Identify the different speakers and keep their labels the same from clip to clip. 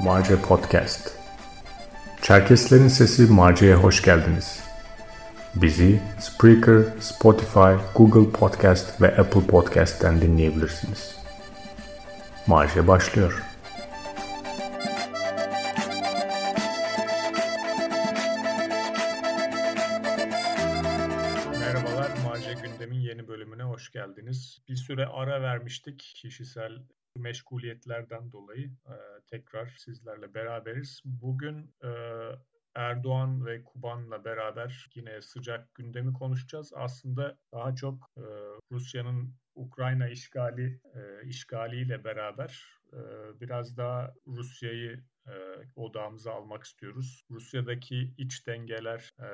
Speaker 1: Marce Podcast Çerkeslerin Sesi Marce'ye hoş geldiniz. Bizi Spreaker, Spotify, Google Podcast ve Apple Podcast'ten dinleyebilirsiniz. Marce başlıyor.
Speaker 2: Ara vermiştik kişisel meşguliyetlerden dolayı e, tekrar sizlerle beraberiz. Bugün e, Erdoğan ve Kuban'la beraber yine sıcak gündemi konuşacağız. Aslında daha çok e, Rusya'nın Ukrayna işgali e, işgaliyle beraber e, biraz daha Rusya'yı e, odağımıza almak istiyoruz. Rusya'daki iç dengeler e,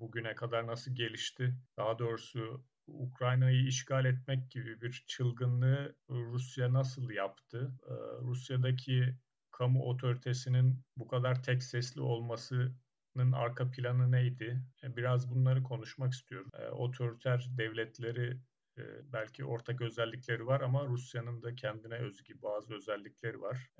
Speaker 2: bugüne kadar nasıl gelişti? Daha doğrusu Ukrayna'yı işgal etmek gibi bir çılgınlığı Rusya nasıl yaptı? Ee, Rusya'daki kamu otoritesinin bu kadar tek sesli olmasının arka planı neydi? E, biraz bunları konuşmak istiyorum. Otoriter devletleri e, belki ortak özellikleri var ama Rusya'nın da kendine özgü bazı özellikleri var.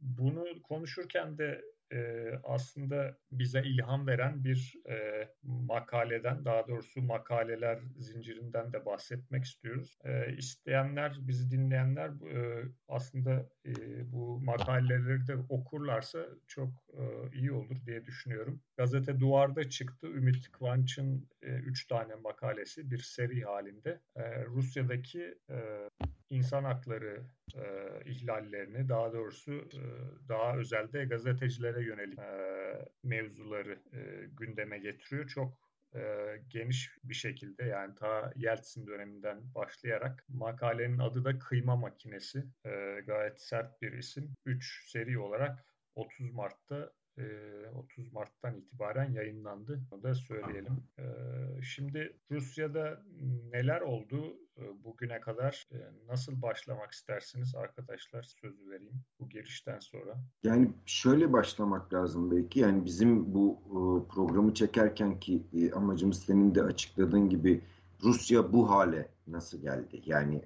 Speaker 2: Bunu konuşurken de e, aslında bize ilham veren bir e, makaleden, daha doğrusu makaleler zincirinden de bahsetmek istiyoruz. E, isteyenler, bizi dinleyenler e, aslında e, bu makaleleri de okurlarsa çok e, iyi olur diye düşünüyorum. Gazete Duvar'da çıktı. Ümit Kıvanç'ın e, üç tane makalesi bir seri halinde. E, Rusya'daki e, insan hakları e, ihlallerini, daha doğrusu e, daha özelde gazetecilere yönelik e, mevzuları e, gündeme getiriyor. Çok e, geniş bir şekilde yani ta Yeltsin döneminden başlayarak makalenin adı da Kıyma Makinesi. E, gayet sert bir isim. 3 seri olarak 30 Mart'ta 30 Mart'tan itibaren yayınlandı. Onu da söyleyelim. Şimdi Rusya'da neler oldu bugüne kadar? Nasıl başlamak istersiniz arkadaşlar? Sözü vereyim bu girişten sonra.
Speaker 3: Yani şöyle başlamak lazım belki. Yani bizim bu programı çekerken ki amacımız senin de açıkladığın gibi Rusya bu hale nasıl geldi? Yani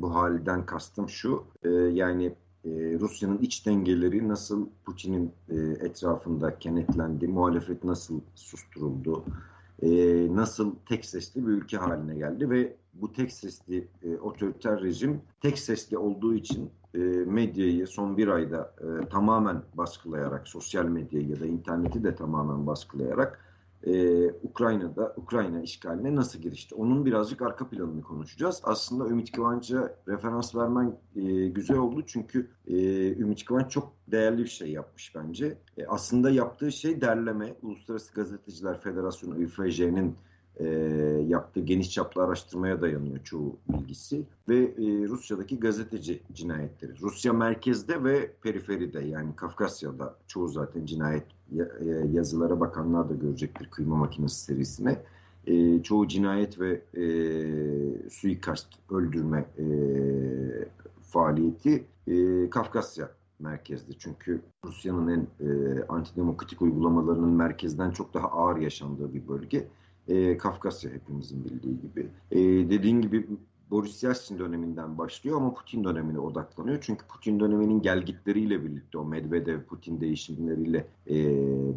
Speaker 3: bu halden kastım şu. yani e, Rusya'nın iç dengeleri nasıl Putin'in e, etrafında kenetlendi, muhalefet nasıl susturuldu, e, nasıl tek sesli bir ülke haline geldi ve bu tek sesli otoriter rejim tek sesli olduğu için e, medyayı son bir ayda tamamen baskılayarak, sosyal medyayı ya da interneti de tamamen baskılayarak e, Ukrayna'da Ukrayna işgaline nasıl girişti? Onun birazcık arka planını konuşacağız. Aslında Ümit Kıvanç'a referans vermen e, güzel oldu çünkü e, Ümit Kıvanç çok değerli bir şey yapmış bence. E, aslında yaptığı şey derleme. Uluslararası Gazeteciler Federasyonu ÜFJ'nin e, yaptığı geniş çaplı araştırmaya dayanıyor çoğu bilgisi ve e, Rusya'daki gazeteci cinayetleri. Rusya merkezde ve periferide yani Kafkasya'da çoğu zaten cinayet yazılara bakanlar da görecektir kıyma makinesi serisine. E, çoğu cinayet ve e, suikast, öldürme e, faaliyeti e, Kafkasya merkezde. Çünkü Rusya'nın en e, antidemokratik uygulamalarının merkezden çok daha ağır yaşandığı bir bölge. E, Kafkasya hepimizin bildiği gibi. E, dediğin gibi Boris Yeltsin döneminden başlıyor ama Putin dönemine odaklanıyor. Çünkü Putin döneminin gelgitleriyle birlikte o Medvedev Putin değişimleriyle e,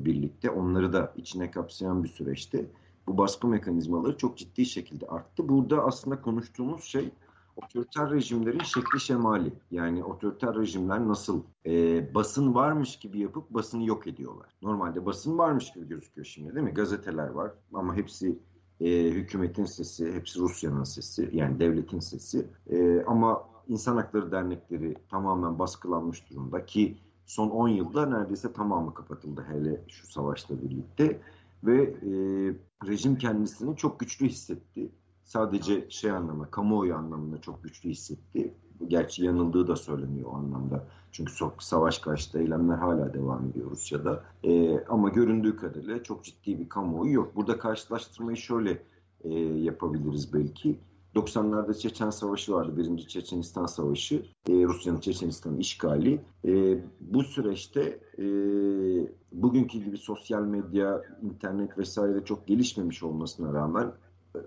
Speaker 3: birlikte onları da içine kapsayan bir süreçte bu baskı mekanizmaları çok ciddi şekilde arttı. Burada aslında konuştuğumuz şey otoriter rejimlerin şekli şemali. Yani otoriter rejimler nasıl e, basın varmış gibi yapıp basını yok ediyorlar. Normalde basın varmış gibi gözüküyor şimdi değil mi? Gazeteler var ama hepsi e, hükümetin sesi, hepsi Rusya'nın sesi yani devletin sesi. E, ama insan hakları dernekleri tamamen baskılanmış durumda ki son 10 yılda neredeyse tamamı kapatıldı hele şu savaşla birlikte ve e, rejim kendisini çok güçlü hissetti. Sadece şey anlamda, kamuoyu anlamında çok güçlü hissetti. Gerçi yanıldığı da söyleniyor o anlamda. Çünkü çok savaş karşıtı eylemler hala devam ediyor Rusya'da. E, ama göründüğü kadarıyla çok ciddi bir kamuoyu yok. Burada karşılaştırmayı şöyle e, yapabiliriz belki. 90'larda Çeçen Savaşı vardı. Birinci Çeçenistan Savaşı. E, Rusya'nın Çeçenistan işgali. E, bu süreçte e, bugünkü gibi sosyal medya, internet vesaire çok gelişmemiş olmasına rağmen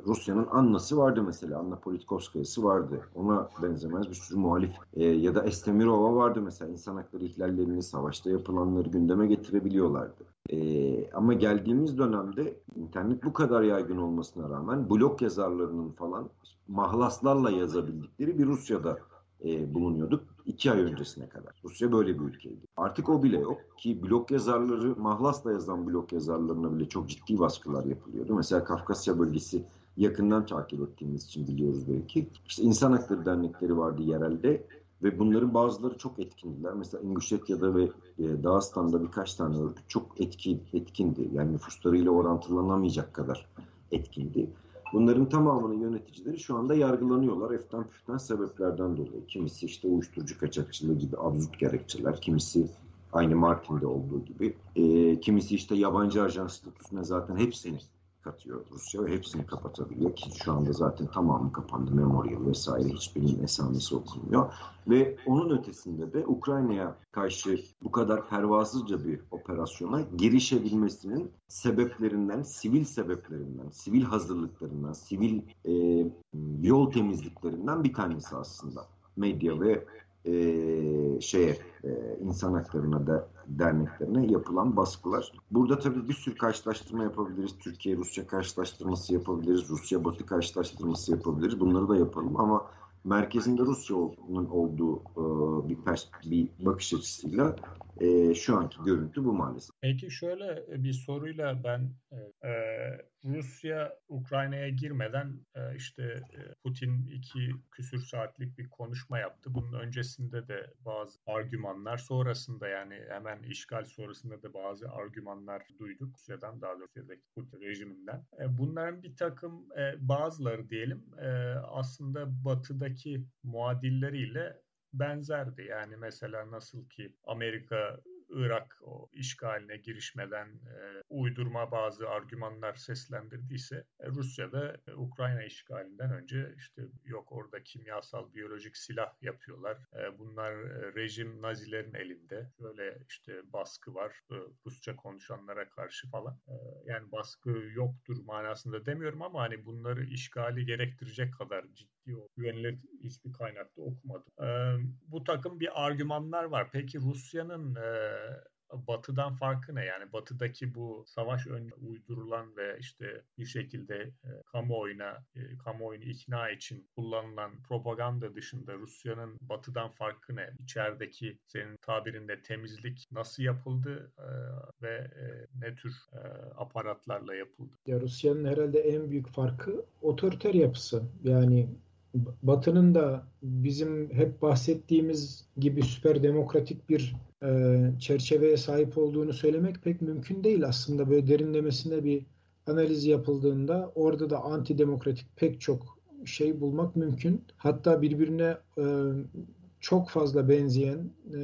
Speaker 3: Rusya'nın Anna'sı vardı mesela. Anna Politkovskaya'sı vardı. Ona benzemez bir sürü muhalif e, ya da Estemirova vardı mesela. İnsan hakları ihlallerini, savaşta yapılanları gündeme getirebiliyorlardı. E, ama geldiğimiz dönemde internet bu kadar yaygın olmasına rağmen blog yazarlarının falan mahlaslarla yazabildikleri bir Rusya'da e, bulunuyorduk iki ay öncesine kadar. Rusya böyle bir ülkeydi. Artık o bile yok ki blog yazarları, mahlasla yazan blog yazarlarına bile çok ciddi baskılar yapılıyordu. Mesela Kafkasya bölgesi yakından takip ettiğimiz için biliyoruz belki. İşte insan hakları dernekleri vardı yerelde ve bunların bazıları çok etkindiler. Mesela İngüşetya'da ve e, Dağıstan'da birkaç tane örgüt çok etkin, etkindi. Yani nüfuslarıyla orantılanamayacak kadar etkindi. Bunların tamamının yöneticileri şu anda yargılanıyorlar eften püften sebeplerden dolayı. Kimisi işte uyuşturucu kaçakçılığı gibi absürt gerekçeler, kimisi aynı Martin'de olduğu gibi, e, kimisi işte yabancı ajan statüsüne zaten hepsini katıyor Rusya. Ve hepsini kapatabiliyor ki şu anda zaten tamamı kapandı. Memorial vesaire hiçbirinin esamesi okunmuyor. Ve onun ötesinde de Ukrayna'ya karşı bu kadar pervasızca bir operasyona girişebilmesinin sebeplerinden, sivil sebeplerinden, sivil hazırlıklarından, sivil e, yol temizliklerinden bir tanesi aslında. Medya ve e, şeye e, insan haklarına da derneklerine yapılan baskılar. Burada tabii bir sürü karşılaştırma yapabiliriz. Türkiye-Rusya karşılaştırması yapabiliriz. Rusya-Batı karşılaştırması yapabiliriz. Bunları da yapalım ama merkezinde Rusya'nın olduğu e, bir, bir bakış açısıyla e, şu anki görüntü bu maalesef.
Speaker 2: Peki şöyle bir soruyla ben e, Rusya Ukrayna'ya girmeden e, işte e, Putin iki küsür saatlik bir konuşma yaptı. Bunun öncesinde de bazı argümanlar sonrasında yani hemen işgal sonrasında da bazı argümanlar duyduk Rusya'dan daha doğrusu Rusya'daki Putin rejiminden. E, bunların bir takım e, bazıları diyelim e, aslında batıdaki muadilleriyle benzerdi. Yani mesela nasıl ki Amerika Irak o işgaline girişmeden e, uydurma bazı argümanlar seslendirdiyse e, Rusya da e, Ukrayna işgalinden önce işte yok orada kimyasal biyolojik silah yapıyorlar. E, bunlar e, rejim Nazilerin elinde. Böyle işte baskı var e, Rusça konuşanlara karşı falan. E, yani baskı yoktur manasında demiyorum ama hani bunları işgali gerektirecek kadar ciddi o güvenilir hiçbir kaynakta okumadım. E, bu takım bir argümanlar var. Peki Rusya'nın e, Batı'dan farkı ne? Yani Batı'daki bu savaş önce uydurulan ve işte bir şekilde e, kamuoyuna, e, kamuoyunu ikna için kullanılan propaganda dışında Rusya'nın Batı'dan farkı ne? İçerideki senin tabirinde temizlik nasıl yapıldı e, ve e, ne tür e, aparatlarla yapıldı?
Speaker 4: Ya Rusya'nın herhalde en büyük farkı otoriter yapısı. Yani Batı'nın da bizim hep bahsettiğimiz gibi süper demokratik bir e, çerçeveye sahip olduğunu söylemek pek mümkün değil aslında. Böyle derinlemesine bir analiz yapıldığında orada da antidemokratik pek çok şey bulmak mümkün. Hatta birbirine e, çok fazla benzeyen e,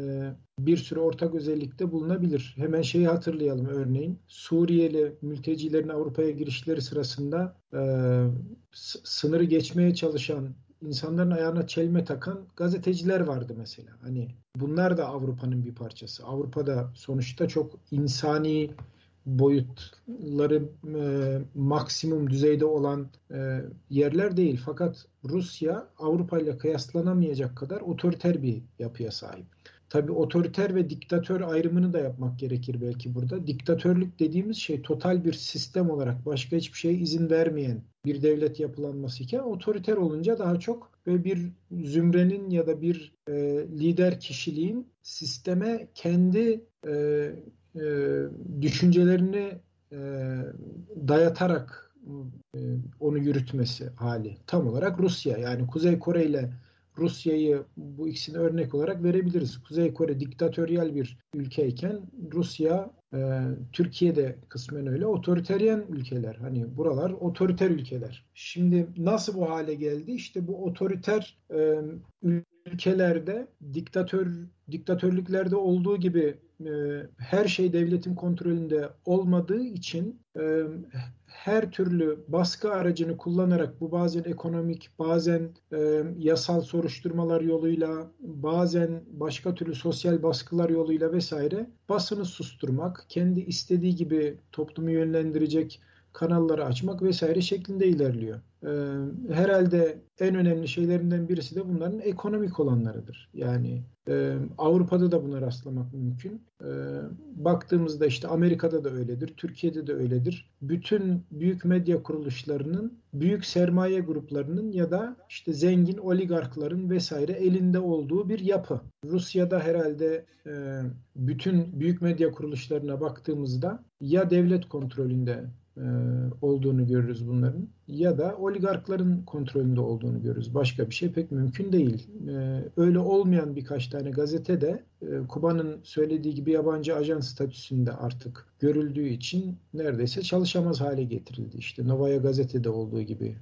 Speaker 4: bir sürü ortak özellikte bulunabilir. Hemen şeyi hatırlayalım örneğin. Suriyeli mültecilerin Avrupa'ya girişleri sırasında e, sınırı geçmeye çalışan insanların ayağına çelme takan gazeteciler vardı mesela. Hani bunlar da Avrupa'nın bir parçası. Avrupa'da sonuçta çok insani boyutları e, maksimum düzeyde olan e, yerler değil. Fakat Rusya Avrupa ile kıyaslanamayacak kadar otoriter bir yapıya sahip. Tabi otoriter ve diktatör ayrımını da yapmak gerekir belki burada. Diktatörlük dediğimiz şey total bir sistem olarak başka hiçbir şeye izin vermeyen bir devlet yapılanması iken otoriter olunca daha çok ve bir zümrenin ya da bir e, lider kişiliğin sisteme kendi e, e, düşüncelerini e, dayatarak e, onu yürütmesi hali. Tam olarak Rusya yani Kuzey Kore ile Rusya'yı bu ikisini örnek olarak verebiliriz. Kuzey Kore diktatöryel bir ülkeyken Rusya, e, Türkiye'de kısmen öyle otoriteryen ülkeler. Hani buralar otoriter ülkeler. Şimdi nasıl bu hale geldi? İşte bu otoriter e, ülkelerde diktatör diktatörlüklerde olduğu gibi e, her şey devletin kontrolünde olmadığı için e, her türlü baskı aracını kullanarak bu bazen ekonomik, bazen e, yasal soruşturmalar yoluyla, bazen başka türlü sosyal baskılar yoluyla vesaire basını susturmak, kendi istediği gibi toplumu yönlendirecek kanalları açmak vesaire şeklinde ilerliyor. Ee, herhalde en önemli şeylerinden birisi de bunların ekonomik olanlarıdır. Yani e, Avrupa'da da buna rastlamak mümkün. E, baktığımızda işte Amerika'da da öyledir, Türkiye'de de öyledir. Bütün büyük medya kuruluşlarının, büyük sermaye gruplarının ya da işte zengin oligarkların vesaire elinde olduğu bir yapı. Rusya'da herhalde e, bütün büyük medya kuruluşlarına baktığımızda ya devlet kontrolünde e, olduğunu görürüz bunların ya da oligarkların kontrolünde olduğunu görürüz. Başka bir şey pek mümkün değil. E, öyle olmayan birkaç tane gazete de e, Kuba'nın söylediği gibi yabancı ajan statüsünde artık görüldüğü için neredeyse çalışamaz hale getirildi. İşte Novaya gazetede olduğu gibi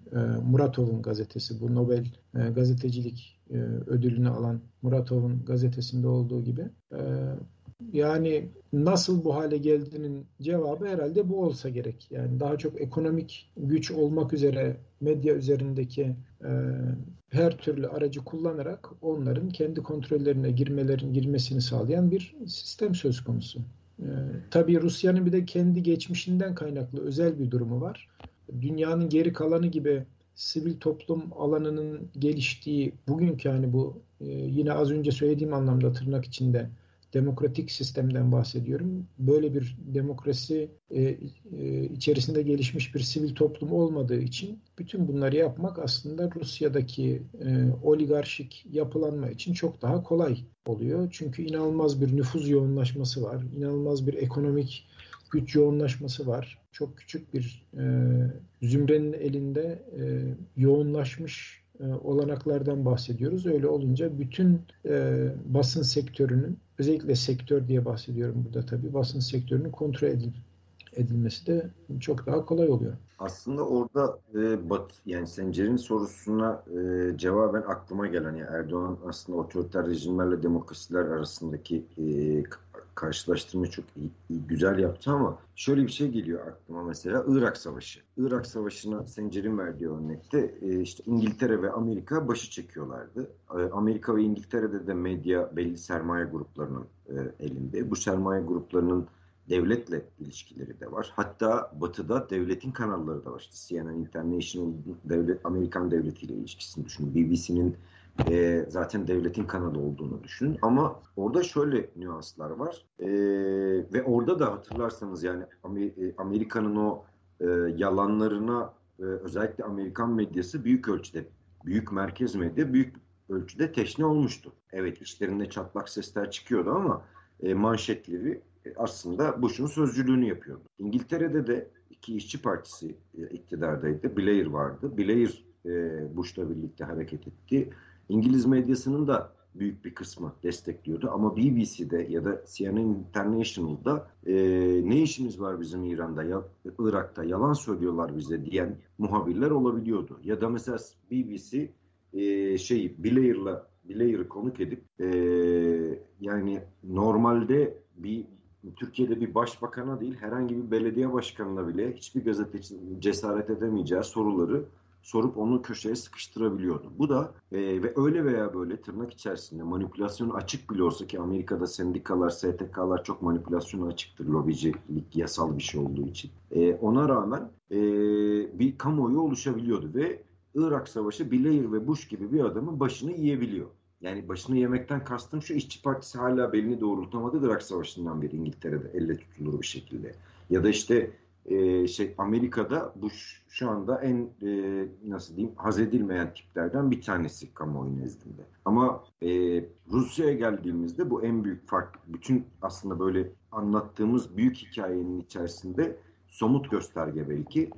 Speaker 4: Muratov'un gazetesi bu Nobel gazetecilik ödülünü alan Muratov'un gazetesinde olduğu gibi yani nasıl bu hale geldiğinin cevabı herhalde bu olsa gerek. Yani daha çok ekonomik güç olmak üzere medya üzerindeki e, her türlü aracı kullanarak onların kendi kontrollerine girmelerin girmesini sağlayan bir sistem söz konusu. E, tabii Rusya'nın bir de kendi geçmişinden kaynaklı özel bir durumu var. Dünyanın geri kalanı gibi sivil toplum alanının geliştiği bugünkü hani bu e, yine az önce söylediğim anlamda tırnak içinde demokratik sistemden bahsediyorum. Böyle bir demokrasi e, e, içerisinde gelişmiş bir sivil toplum olmadığı için bütün bunları yapmak aslında Rusya'daki e, oligarşik yapılanma için çok daha kolay oluyor. Çünkü inanılmaz bir nüfuz yoğunlaşması var, inanılmaz bir ekonomik güç yoğunlaşması var. Çok küçük bir e, zümrenin elinde e, yoğunlaşmış e, olanaklardan bahsediyoruz. Öyle olunca bütün e, basın sektörünün özellikle sektör diye bahsediyorum burada tabii basın sektörünün kontrol edil edilmesi de çok daha kolay oluyor.
Speaker 3: Aslında orada e, Bat yani Sencer'in sorusuna e, cevaben aklıma gelen yani Erdoğan aslında otoriter rejimlerle demokrasiler arasındaki e, karşılaştırmayı çok iyi, güzel yaptı ama şöyle bir şey geliyor aklıma mesela Irak Savaşı. Irak Savaşı'na Sencer'in verdiği örnekte e, işte İngiltere ve Amerika başı çekiyorlardı. E, Amerika ve İngiltere'de de medya belli sermaye gruplarının e, elinde. Bu sermaye gruplarının devletle ilişkileri de var. Hatta batıda devletin kanalları da var. İşte CNN International devlet Amerikan devletiyle ilişkisini düşünün. BBC'nin e, zaten devletin kanalı olduğunu düşünün. Ama orada şöyle nüanslar var. E, ve orada da hatırlarsanız yani e, Amerika'nın o e, yalanlarına e, özellikle Amerikan medyası büyük ölçüde, büyük merkez medya büyük ölçüde teşne olmuştu. Evet işlerinde çatlak sesler çıkıyordu ama e, manşetleri e, aslında Bush'un sözcülüğünü yapıyordu. İngiltere'de de iki işçi partisi e, iktidardaydı. Blair vardı. Blair e, Bush'la birlikte hareket etti. İngiliz medyasının da büyük bir kısmı destekliyordu. Ama BBC'de ya da CNN International'da e, ne işimiz var bizim İran'da, ya, Irak'ta yalan söylüyorlar bize diyen muhabirler olabiliyordu. Ya da mesela BBC e, şey Blair'la Blair'ı konuk edip e, yani normalde bir Türkiye'de bir başbakana değil herhangi bir belediye başkanına bile hiçbir gazeteci cesaret edemeyeceği soruları sorup onu köşeye sıkıştırabiliyordu. Bu da e, ve öyle veya böyle tırnak içerisinde manipülasyon açık bile olsa ki Amerika'da sendikalar, STK'lar çok manipülasyona açıktır lobicilik yasal bir şey olduğu için. E, ona rağmen e, bir kamuoyu oluşabiliyordu ve Irak Savaşı Blair ve Bush gibi bir adamın başını yiyebiliyor. Yani başını yemekten kastım şu işçi partisi hala belini doğrultamadı Irak Savaşı'ndan beri İngiltere'de elle tutulur bir şekilde. Ya da işte e, şey Amerika'da bu şu anda en e, nasıl diyeyim haz edilmeyen tiplerden bir tanesi kamuoyu nezdinde. Ama e, Rusya'ya geldiğimizde bu en büyük fark. Bütün aslında böyle anlattığımız büyük hikayenin içerisinde somut gösterge belki.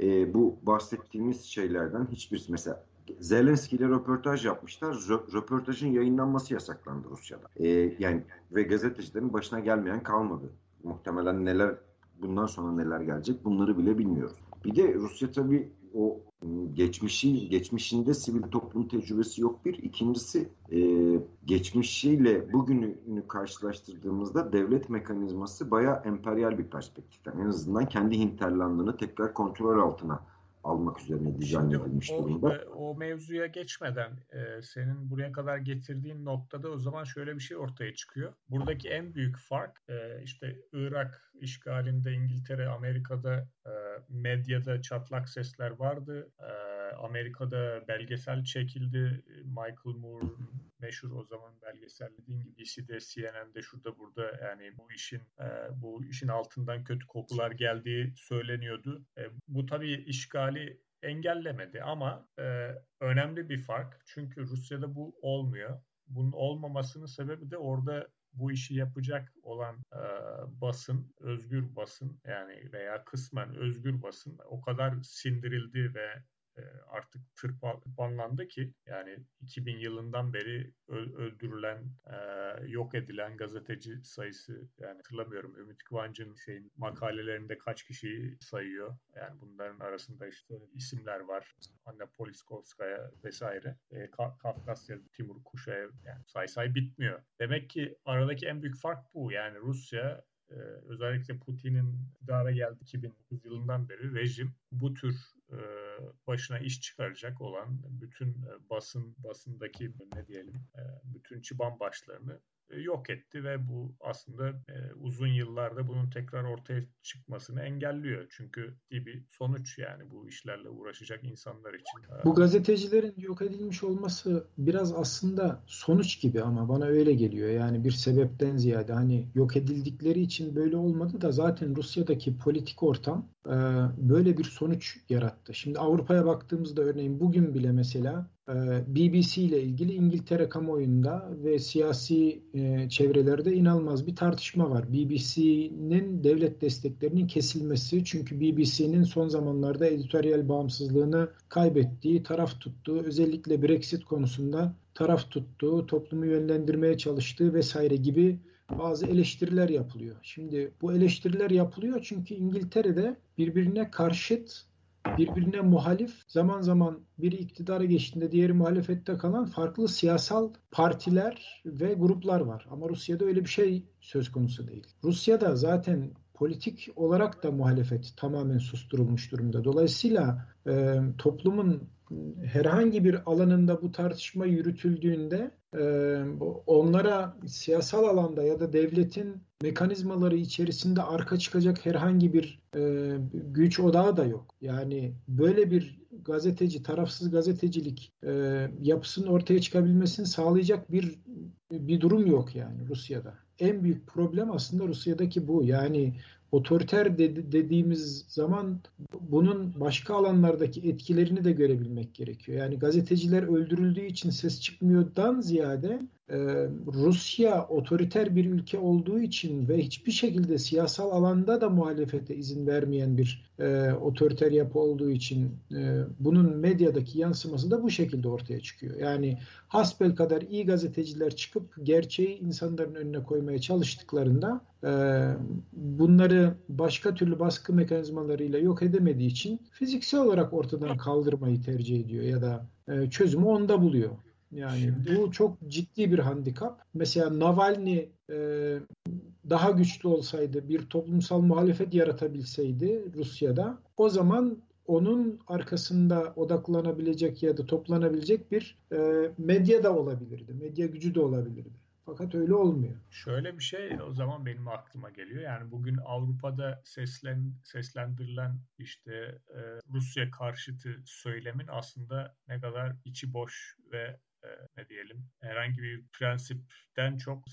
Speaker 3: E, bu bahsettiğimiz şeylerden hiçbirisi mesela Zelenski ile röportaj yapmışlar. Röportajın yayınlanması yasaklandı Rusya'da. E, yani ve gazetecilerin başına gelmeyen kalmadı. Muhtemelen neler bundan sonra neler gelecek bunları bile bilmiyoruz. Bir de Rusya tabii o ıı, geçmişi geçmişinde sivil toplum tecrübesi yok bir. İkincisi e, geçmişiyle bugününü karşılaştırdığımızda devlet mekanizması bayağı emperyal bir perspektiften. En azından kendi hinterlandını tekrar kontrol altına almak üzerine dizayn edilmiş
Speaker 2: o,
Speaker 3: durumda.
Speaker 2: O mevzuya geçmeden e, senin buraya kadar getirdiğin noktada o zaman şöyle bir şey ortaya çıkıyor. Buradaki en büyük fark e, işte Irak işgalinde İngiltere, Amerika'da e, medyada çatlak sesler vardı. E, Amerika'da belgesel çekildi. Michael Moore meşhur o zaman belgesel dediğin gibi BBC'de, CNN'de, şurada burada yani bu işin e, bu işin altından kötü kokular geldiği söyleniyordu. E, bu tabii işgali engellemedi ama e, önemli bir fark. Çünkü Rusya'da bu olmuyor. Bunun olmamasının sebebi de orada bu işi yapacak olan e, basın, özgür basın yani veya kısmen özgür basın o kadar sindirildi ve artık tırpanlandı ki yani 2000 yılından beri öldürülen, e, yok edilen gazeteci sayısı yani hatırlamıyorum Ümit Kıvancı'nın şeyin makalelerinde kaç kişiyi sayıyor. Yani bunların arasında işte isimler var. Anna Poliskovskaya vesaire. E, Kafkasya, Timur Kuşaev yani say say bitmiyor. Demek ki aradaki en büyük fark bu. Yani Rusya ee, özellikle Putin'in iktidara geldi 2009 yılından beri rejim bu tür e, başına iş çıkaracak olan bütün e, basın basındaki ne diyelim e, bütün çıban başlarını yok etti ve bu aslında e, uzun yıllarda bunun tekrar ortaya çıkmasını engelliyor. Çünkü bir sonuç yani bu işlerle uğraşacak insanlar için.
Speaker 4: Bu gazetecilerin yok edilmiş olması biraz aslında sonuç gibi ama bana öyle geliyor. Yani bir sebepten ziyade hani yok edildikleri için böyle olmadı da zaten Rusya'daki politik ortam e, böyle bir sonuç yarattı. Şimdi Avrupa'ya baktığımızda örneğin bugün bile mesela BBC ile ilgili İngiltere kamuoyunda ve siyasi e, çevrelerde inanılmaz bir tartışma var. BBC'nin devlet desteklerinin kesilmesi çünkü BBC'nin son zamanlarda editoryal bağımsızlığını kaybettiği, taraf tuttuğu, özellikle Brexit konusunda taraf tuttuğu, toplumu yönlendirmeye çalıştığı vesaire gibi bazı eleştiriler yapılıyor. Şimdi bu eleştiriler yapılıyor çünkü İngiltere'de birbirine karşıt birbirine muhalif zaman zaman biri iktidara geçtiğinde diğeri muhalefette kalan farklı siyasal partiler ve gruplar var. Ama Rusya'da öyle bir şey söz konusu değil. Rusya'da zaten politik olarak da muhalefet tamamen susturulmuş durumda. Dolayısıyla e, toplumun herhangi bir alanında bu tartışma yürütüldüğünde e, onlara siyasal alanda ya da devletin mekanizmaları içerisinde arka çıkacak herhangi bir e, güç odağı da yok. Yani böyle bir gazeteci, tarafsız gazetecilik e, yapısının ortaya çıkabilmesini sağlayacak bir bir durum yok yani Rusya'da. En büyük problem aslında Rusya'daki bu. Yani otoriter de, dediğimiz zaman bunun başka alanlardaki etkilerini de görebilmek gerekiyor. Yani gazeteciler öldürüldüğü için ses çıkmıyordan ziyade Rusya otoriter bir ülke olduğu için ve hiçbir şekilde siyasal alanda da muhalefete izin vermeyen bir e, otoriter yapı olduğu için e, bunun medyadaki yansıması da bu şekilde ortaya çıkıyor. Yani hasbel kadar iyi gazeteciler çıkıp gerçeği insanların önüne koymaya çalıştıklarında e, bunları başka türlü baskı mekanizmalarıyla yok edemediği için fiziksel olarak ortadan kaldırmayı tercih ediyor ya da çözümü onda buluyor. Yani Şimdi... bu çok ciddi bir handikap. Mesela Navalny e, daha güçlü olsaydı, bir toplumsal muhalefet yaratabilseydi Rusya'da, o zaman onun arkasında odaklanabilecek ya da toplanabilecek bir e, medya da olabilirdi. Medya gücü de olabilirdi. Fakat öyle olmuyor.
Speaker 2: Şöyle bir şey o zaman benim aklıma geliyor. Yani bugün Avrupa'da seslen, seslendirilen işte e, Rusya karşıtı söylemin aslında ne kadar içi boş ve e, ne diyelim herhangi bir prensipten çok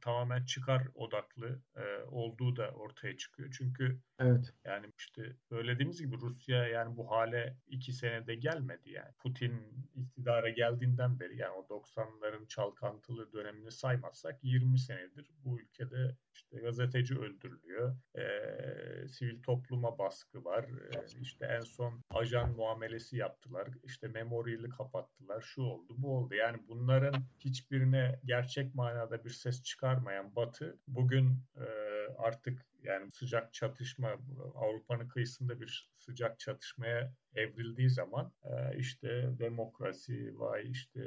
Speaker 2: tamamen çıkar odaklı e, olduğu da ortaya çıkıyor. Çünkü evet. yani işte söylediğimiz gibi Rusya yani bu hale iki senede gelmedi yani. Putin iktidara geldiğinden beri yani o 90'ların çalkantılı dönemini saymazsak 20 senedir bu ülkede işte gazeteci öldürülüyor. E, sivil topluma baskı var. E, işte en son ajan muamelesi yaptılar. İşte memorial'i kapattılar. Şu oldu, bu oldu. Yani bunların hiçbirine gerçek manada bir ses çıkarmayan Batı bugün e, artık yani sıcak çatışma Avrupa'nın kıyısında bir sıcak çatışmaya evrildiği zaman e, işte demokrasi, vay işte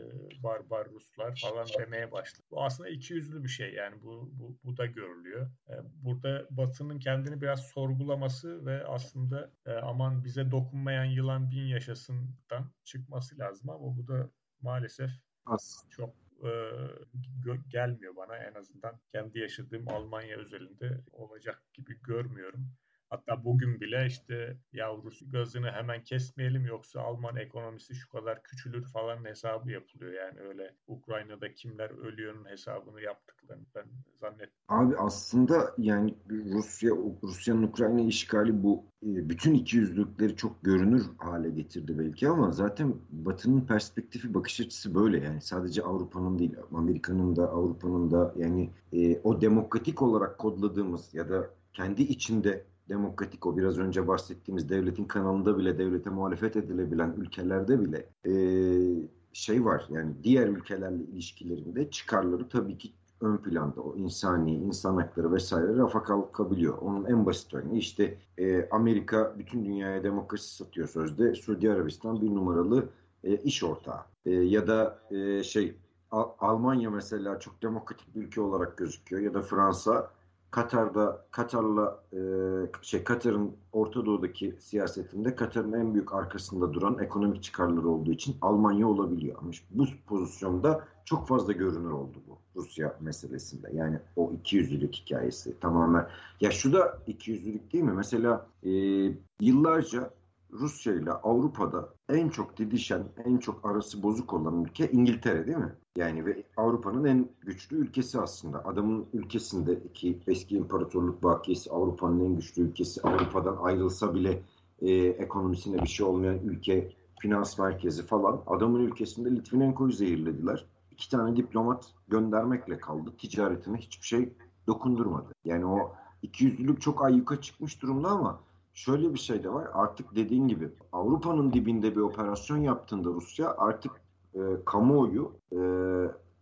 Speaker 2: barbar Ruslar falan demeye başladı. Bu aslında iki yüzlü bir şey yani bu, bu, bu da görülüyor. E, burada Batı'nın kendini biraz sorgulaması ve aslında e, aman bize dokunmayan yılan bin yaşasından çıkması lazım ama bu da maalesef As çok e, gelmiyor bana en azından kendi yaşadığım Almanya özelinde olacak gibi görmüyorum. Hatta bugün bile işte yavrusu gazını hemen kesmeyelim yoksa Alman ekonomisi şu kadar küçülür falan hesabı yapılıyor. Yani öyle Ukrayna'da kimler ölüyorun hesabını yaptıklarını ben zannetmiyorum.
Speaker 3: Abi aslında yani Rusya Rusya'nın Ukrayna işgali bu e, bütün iki yüzlükleri çok görünür hale getirdi belki ama zaten Batı'nın perspektifi bakış açısı böyle yani sadece Avrupa'nın değil Amerika'nın da Avrupa'nın da yani e, o demokratik olarak kodladığımız ya da kendi içinde demokratik o biraz önce bahsettiğimiz devletin kanalında bile devlete muhalefet edilebilen ülkelerde bile e, şey var yani diğer ülkelerle ilişkilerinde çıkarları tabii ki ön planda o insani, insan hakları vesaire rafa kalkabiliyor. Onun en basit örneği işte e, Amerika bütün dünyaya demokrasi satıyor sözde. Suudi Arabistan bir numaralı e, iş ortağı. E, ya da e, şey Almanya mesela çok demokratik bir ülke olarak gözüküyor ya da Fransa Katar'da Katar'la e, şey Katar'ın Orta Doğu'daki siyasetinde Katar'ın en büyük arkasında duran ekonomik çıkarları olduğu için Almanya olabiliyor. Ama işte bu pozisyonda çok fazla görünür oldu bu Rusya meselesinde. Yani o ikiyüzlülük hikayesi tamamen. Ya şu da ikiyüzlülük değil mi? Mesela e, yıllarca Rusya ile Avrupa'da en çok didişen, en çok arası bozuk olan ülke İngiltere değil mi? Yani ve Avrupa'nın en güçlü ülkesi aslında. Adamın ülkesinde iki eski imparatorluk bakiyesi Avrupa'nın en güçlü ülkesi. Avrupa'dan ayrılsa bile e, ekonomisine bir şey olmayan ülke, finans merkezi falan. Adamın ülkesinde Litvinenko'yu zehirlediler. İki tane diplomat göndermekle kaldı. Ticaretine hiçbir şey dokundurmadı. Yani o ikiyüzlülük çok ayyuka çıkmış durumda ama şöyle bir şey de var. Artık dediğin gibi Avrupa'nın dibinde bir operasyon yaptığında Rusya artık e, kamuoyu e,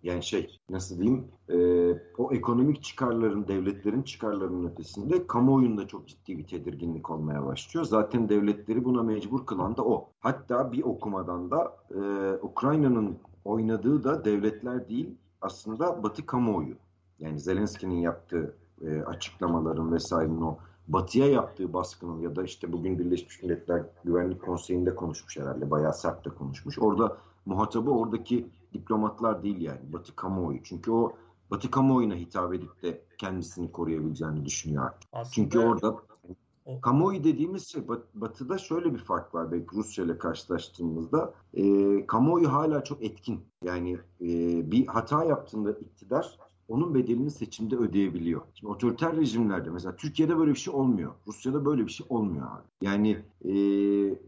Speaker 3: yani şey nasıl diyeyim e, o ekonomik çıkarların devletlerin çıkarlarının ötesinde kamuoyunda çok ciddi bir tedirginlik olmaya başlıyor. Zaten devletleri buna mecbur kılan da o. Hatta bir okumadan da e, Ukrayna'nın oynadığı da devletler değil aslında Batı kamuoyu. Yani Zelenski'nin yaptığı e, açıklamaların vesairenin o batıya yaptığı baskının ya da işte bugün Birleşmiş Milletler Güvenlik Konseyi'nde konuşmuş herhalde. Bayağı sert de konuşmuş. Orada muhatabı oradaki diplomatlar değil yani. Batı kamuoyu. Çünkü o Batı kamuoyuna hitap edip de kendisini koruyabileceğini düşünüyor artık. Aslında Çünkü orada o... kamuoyu dediğimiz şey Batı'da şöyle bir fark var belki Rusya ile karşılaştığımızda. E, kamuoyu hala çok etkin. Yani e, bir hata yaptığında iktidar onun bedelini seçimde ödeyebiliyor. Şimdi otoriter rejimlerde mesela Türkiye'de böyle bir şey olmuyor. Rusya'da böyle bir şey olmuyor abi. Yani e,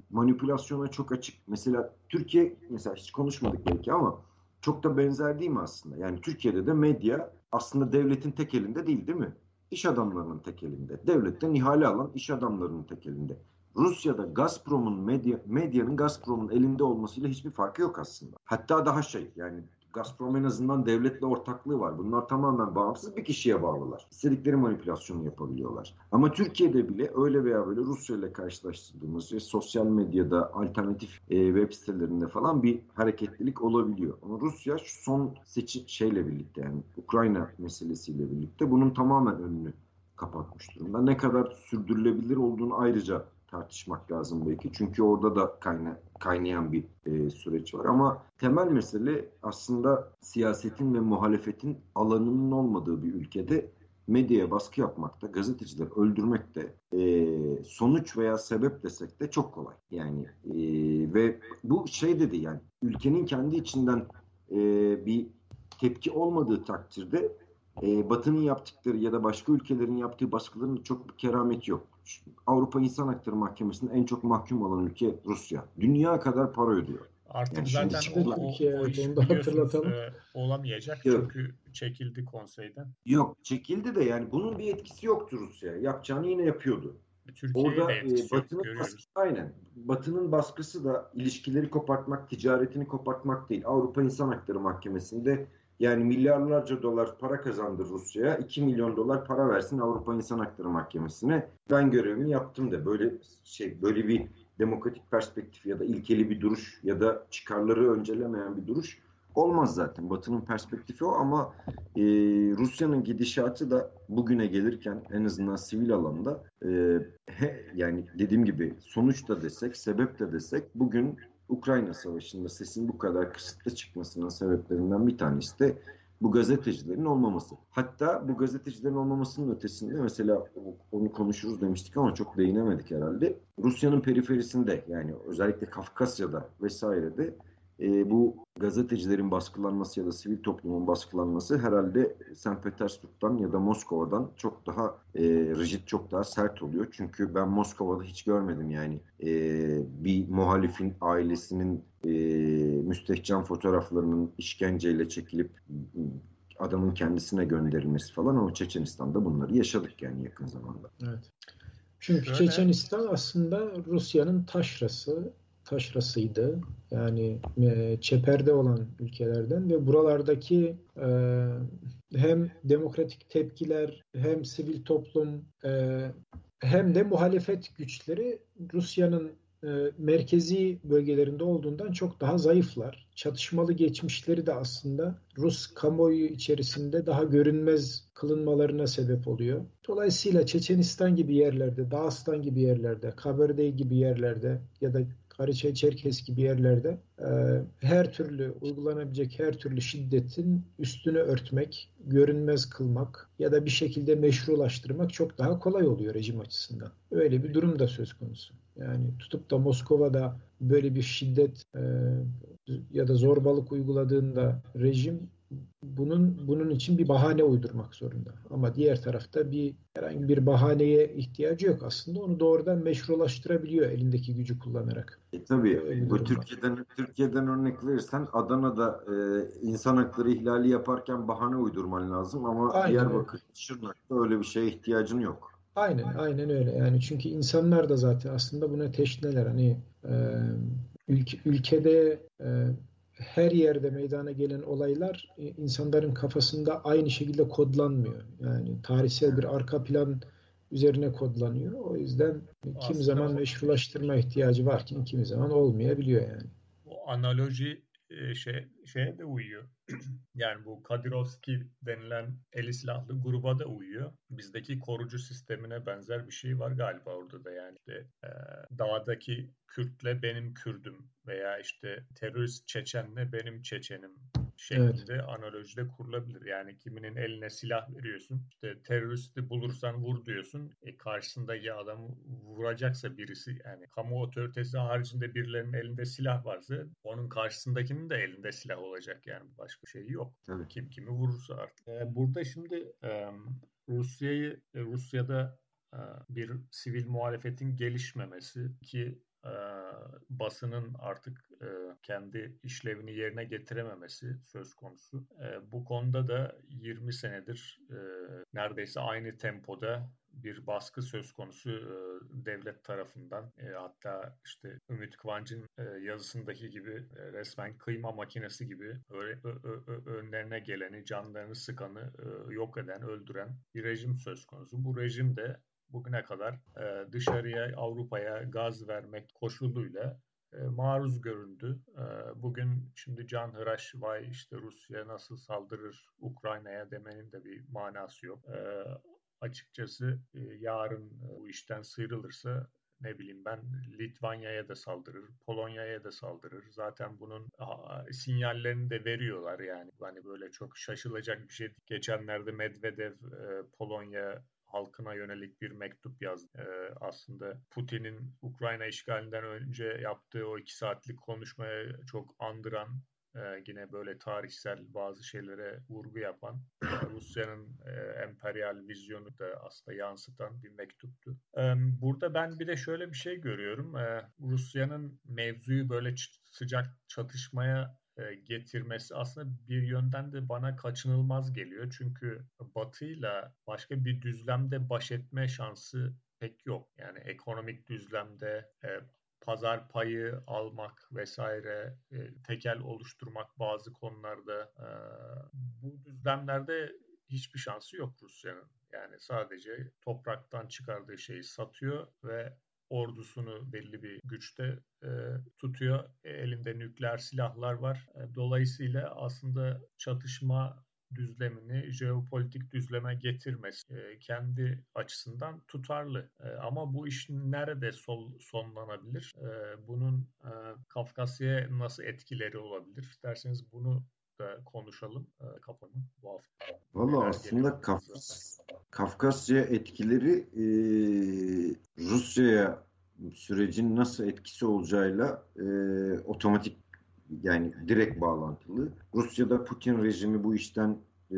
Speaker 3: manipülasyona çok açık. Mesela Türkiye mesela hiç konuşmadık belki ama çok da benzer değil mi aslında? Yani Türkiye'de de medya aslında devletin tek elinde değil değil mi? İş adamlarının tek elinde. Devletten ihale alan iş adamlarının tek elinde. Rusya'da Gazprom'un medya, medyanın Gazprom'un elinde olmasıyla hiçbir farkı yok aslında. Hatta daha şey yani Gazprom en azından devletle ortaklığı var. Bunlar tamamen bağımsız bir kişiye bağlılar. İstedikleri manipülasyonu yapabiliyorlar. Ama Türkiye'de bile öyle veya böyle Rusya ile karşılaştırdığımız ve sosyal medyada alternatif e, web sitelerinde falan bir hareketlilik olabiliyor. Ama Rusya şu son seçim şeyle birlikte yani Ukrayna meselesiyle birlikte bunun tamamen önünü kapatmış durumda. Ne kadar sürdürülebilir olduğunu ayrıca tartışmak lazım belki. Çünkü orada da kayna, kaynayan bir e, süreç var. Ama temel mesele aslında siyasetin ve muhalefetin alanının olmadığı bir ülkede medyaya baskı yapmakta, gazetecileri öldürmekte e, sonuç veya sebep desek de çok kolay. Yani e, ve bu şey dedi yani ülkenin kendi içinden e, bir tepki olmadığı takdirde e, Batı'nın yaptıkları ya da başka ülkelerin yaptığı baskıların çok bir kerameti yok. Avrupa İnsan Hakları Mahkemesi'nin en çok mahkum olan ülke Rusya. Dünya kadar para ödüyor.
Speaker 2: Artık yani zaten o, o, o iş hatırlatalım. E, olamayacak yok. çünkü çekildi konseyden.
Speaker 3: Yok çekildi de yani bunun bir etkisi yoktu Rusya. Yapacağını yine yapıyordu.
Speaker 2: Türkiye'ye Orada e, Batı'nın
Speaker 3: yok, baskısı, aynen. Batı'nın baskısı da ilişkileri kopartmak, ticaretini kopartmak değil. Avrupa İnsan Hakları Mahkemesi'nde Yani milyarlarca dolar para kazandı Rusya'ya. 2 milyon dolar para versin Avrupa İnsan Hakları Mahkemesi'ne. Ben görevimi yaptım da böyle şey böyle bir demokratik perspektif ya da ilkeli bir duruş ya da çıkarları öncelemeyen bir duruş olmaz zaten. Batı'nın perspektifi o ama e, Rusya'nın gidişatı da bugüne gelirken en azından sivil alanda e, he, yani dediğim gibi sonuç da desek, sebep de desek bugün Ukrayna Savaşı'nda sesin bu kadar kısıtlı çıkmasının sebeplerinden bir tanesi de bu gazetecilerin olmaması. Hatta bu gazetecilerin olmamasının ötesinde mesela onu konuşuruz demiştik ama çok değinemedik herhalde. Rusya'nın periferisinde yani özellikle Kafkasya'da vesairede e, bu gazetecilerin baskılanması ya da sivil toplumun baskılanması herhalde St. Petersburg'dan ya da Moskova'dan çok daha e, rigid, çok daha sert oluyor. Çünkü ben Moskova'da hiç görmedim yani e, bir muhalifin ailesinin e, müstehcen fotoğraflarının işkenceyle çekilip adamın kendisine gönderilmesi falan ama Çeçenistan'da bunları yaşadık yani yakın zamanda.
Speaker 4: Evet. Çünkü Şöyle... Çeçenistan aslında Rusya'nın taşrası taşrasıydı. Yani e, çeperde olan ülkelerden ve buralardaki e, hem demokratik tepkiler hem sivil toplum e, hem de muhalefet güçleri Rusya'nın e, merkezi bölgelerinde olduğundan çok daha zayıflar. Çatışmalı geçmişleri de aslında Rus kamuoyu içerisinde daha görünmez kılınmalarına sebep oluyor. Dolayısıyla Çeçenistan gibi yerlerde, Dağıstan gibi yerlerde, Kabardey gibi yerlerde ya da Hariçay Çerkes gibi yerlerde e, her türlü uygulanabilecek her türlü şiddetin üstünü örtmek, görünmez kılmak ya da bir şekilde meşrulaştırmak çok daha kolay oluyor rejim açısından. Öyle bir durum da söz konusu. Yani tutup da Moskova'da böyle bir şiddet e, ya da zorbalık uyguladığında rejim bunun bunun için bir bahane uydurmak zorunda. Ama diğer tarafta bir herhangi bir bahaneye ihtiyacı yok aslında. Onu doğrudan meşrulaştırabiliyor elindeki gücü kullanarak.
Speaker 3: E, tabii bu Türkiye'den Türkiye'den örnek verirsen Adana'da e, insan hakları ihlali yaparken bahane uydurman lazım ama Aynen Diyarbakır, Şırnak'ta öyle bir şeye ihtiyacın yok.
Speaker 4: Aynen, aynen öyle. Yani çünkü insanlar da zaten aslında buna teşneler. Hani e, ülke, ülkede e, her yerde meydana gelen olaylar e, insanların kafasında aynı şekilde kodlanmıyor. Yani tarihsel bir arka plan üzerine kodlanıyor. O yüzden kim zaman meşrulaştırma ihtiyacı varken kimi zaman olmayabiliyor yani.
Speaker 2: O analoji şey şeye de uyuyor. yani bu Kadirovski denilen eli silahlı gruba da uyuyor. Bizdeki korucu sistemine benzer bir şey var galiba orada da yani. İşte, e, dağdaki Kürtle benim Kürdüm veya işte terörist Çeçenle benim Çeçenim şeklinde evet. analojide kurulabilir. Yani kiminin eline silah veriyorsun. İşte teröristi bulursan vur diyorsun. E karşısındaki adamı vuracaksa birisi yani kamu otoritesi haricinde birilerinin elinde silah varsa onun karşısındakinin de elinde silah olacak yani başka şey yok. Evet. Kim kimi vurursa artık. E, burada şimdi e, Rusya'yı Rusya'da bir sivil muhalefetin gelişmemesi ki e, basının artık e, kendi işlevini yerine getirememesi söz konusu. E, bu konuda da 20 senedir e, neredeyse aynı tempoda bir baskı söz konusu e, devlet tarafından. Hatta işte Ümit Kıvanç'ın e, yazısındaki gibi resmen kıyma makinesi gibi önlerine geleni, canlarını sıkanı yok eden, öldüren bir rejim söz konusu. Bu rejim de bugüne kadar e, dışarıya Avrupa'ya gaz vermek koşuluyla e, maruz göründü. E, bugün şimdi Can Hıraş vay işte Rusya nasıl saldırır Ukrayna'ya demenin de bir manası yok. E, açıkçası yarın bu işten sıyrılırsa ne bileyim ben Litvanya'ya da saldırır, Polonya'ya da saldırır. Zaten bunun sinyallerini de veriyorlar yani. Hani böyle çok şaşılacak bir şey. Geçenlerde Medvedev e, Polonya halkına yönelik bir mektup yazdı. Ee, aslında Putin'in Ukrayna işgalinden önce yaptığı o iki saatlik konuşmaya çok andıran e, yine böyle tarihsel bazı şeylere vurgu yapan e, Rusya'nın e, emperyal vizyonu da aslında yansıtan bir mektuptu. E, burada ben bir de şöyle bir şey görüyorum. E, Rusya'nın mevzuyu böyle sıcak çatışmaya e, getirmesi aslında bir yönden de bana kaçınılmaz geliyor. Çünkü Batı'yla başka bir düzlemde baş etme şansı pek yok. Yani ekonomik düzlemde, e, pazar payı almak vesaire, e, tekel oluşturmak bazı konularda e, bu düzlemlerde hiçbir şansı yok Rusya'nın. Yani sadece topraktan çıkardığı şeyi satıyor ve ordusunu belli bir güçte e, tutuyor. E, elinde nükleer silahlar var. E, dolayısıyla aslında çatışma düzlemini jeopolitik düzleme getirmesi e, kendi açısından tutarlı. E, ama bu iş nerede sol, sonlanabilir? E, bunun e, Kafkasya'ya nasıl etkileri olabilir? Derseniz bunu da konuşalım e, kafamı bu hafta.
Speaker 3: Valla aslında Kafkas, Kafkasya etkileri e, Rusya'ya sürecin nasıl etkisi olacağıyla e, otomatik yani direkt bağlantılı. Rusya'da Putin rejimi bu işten e,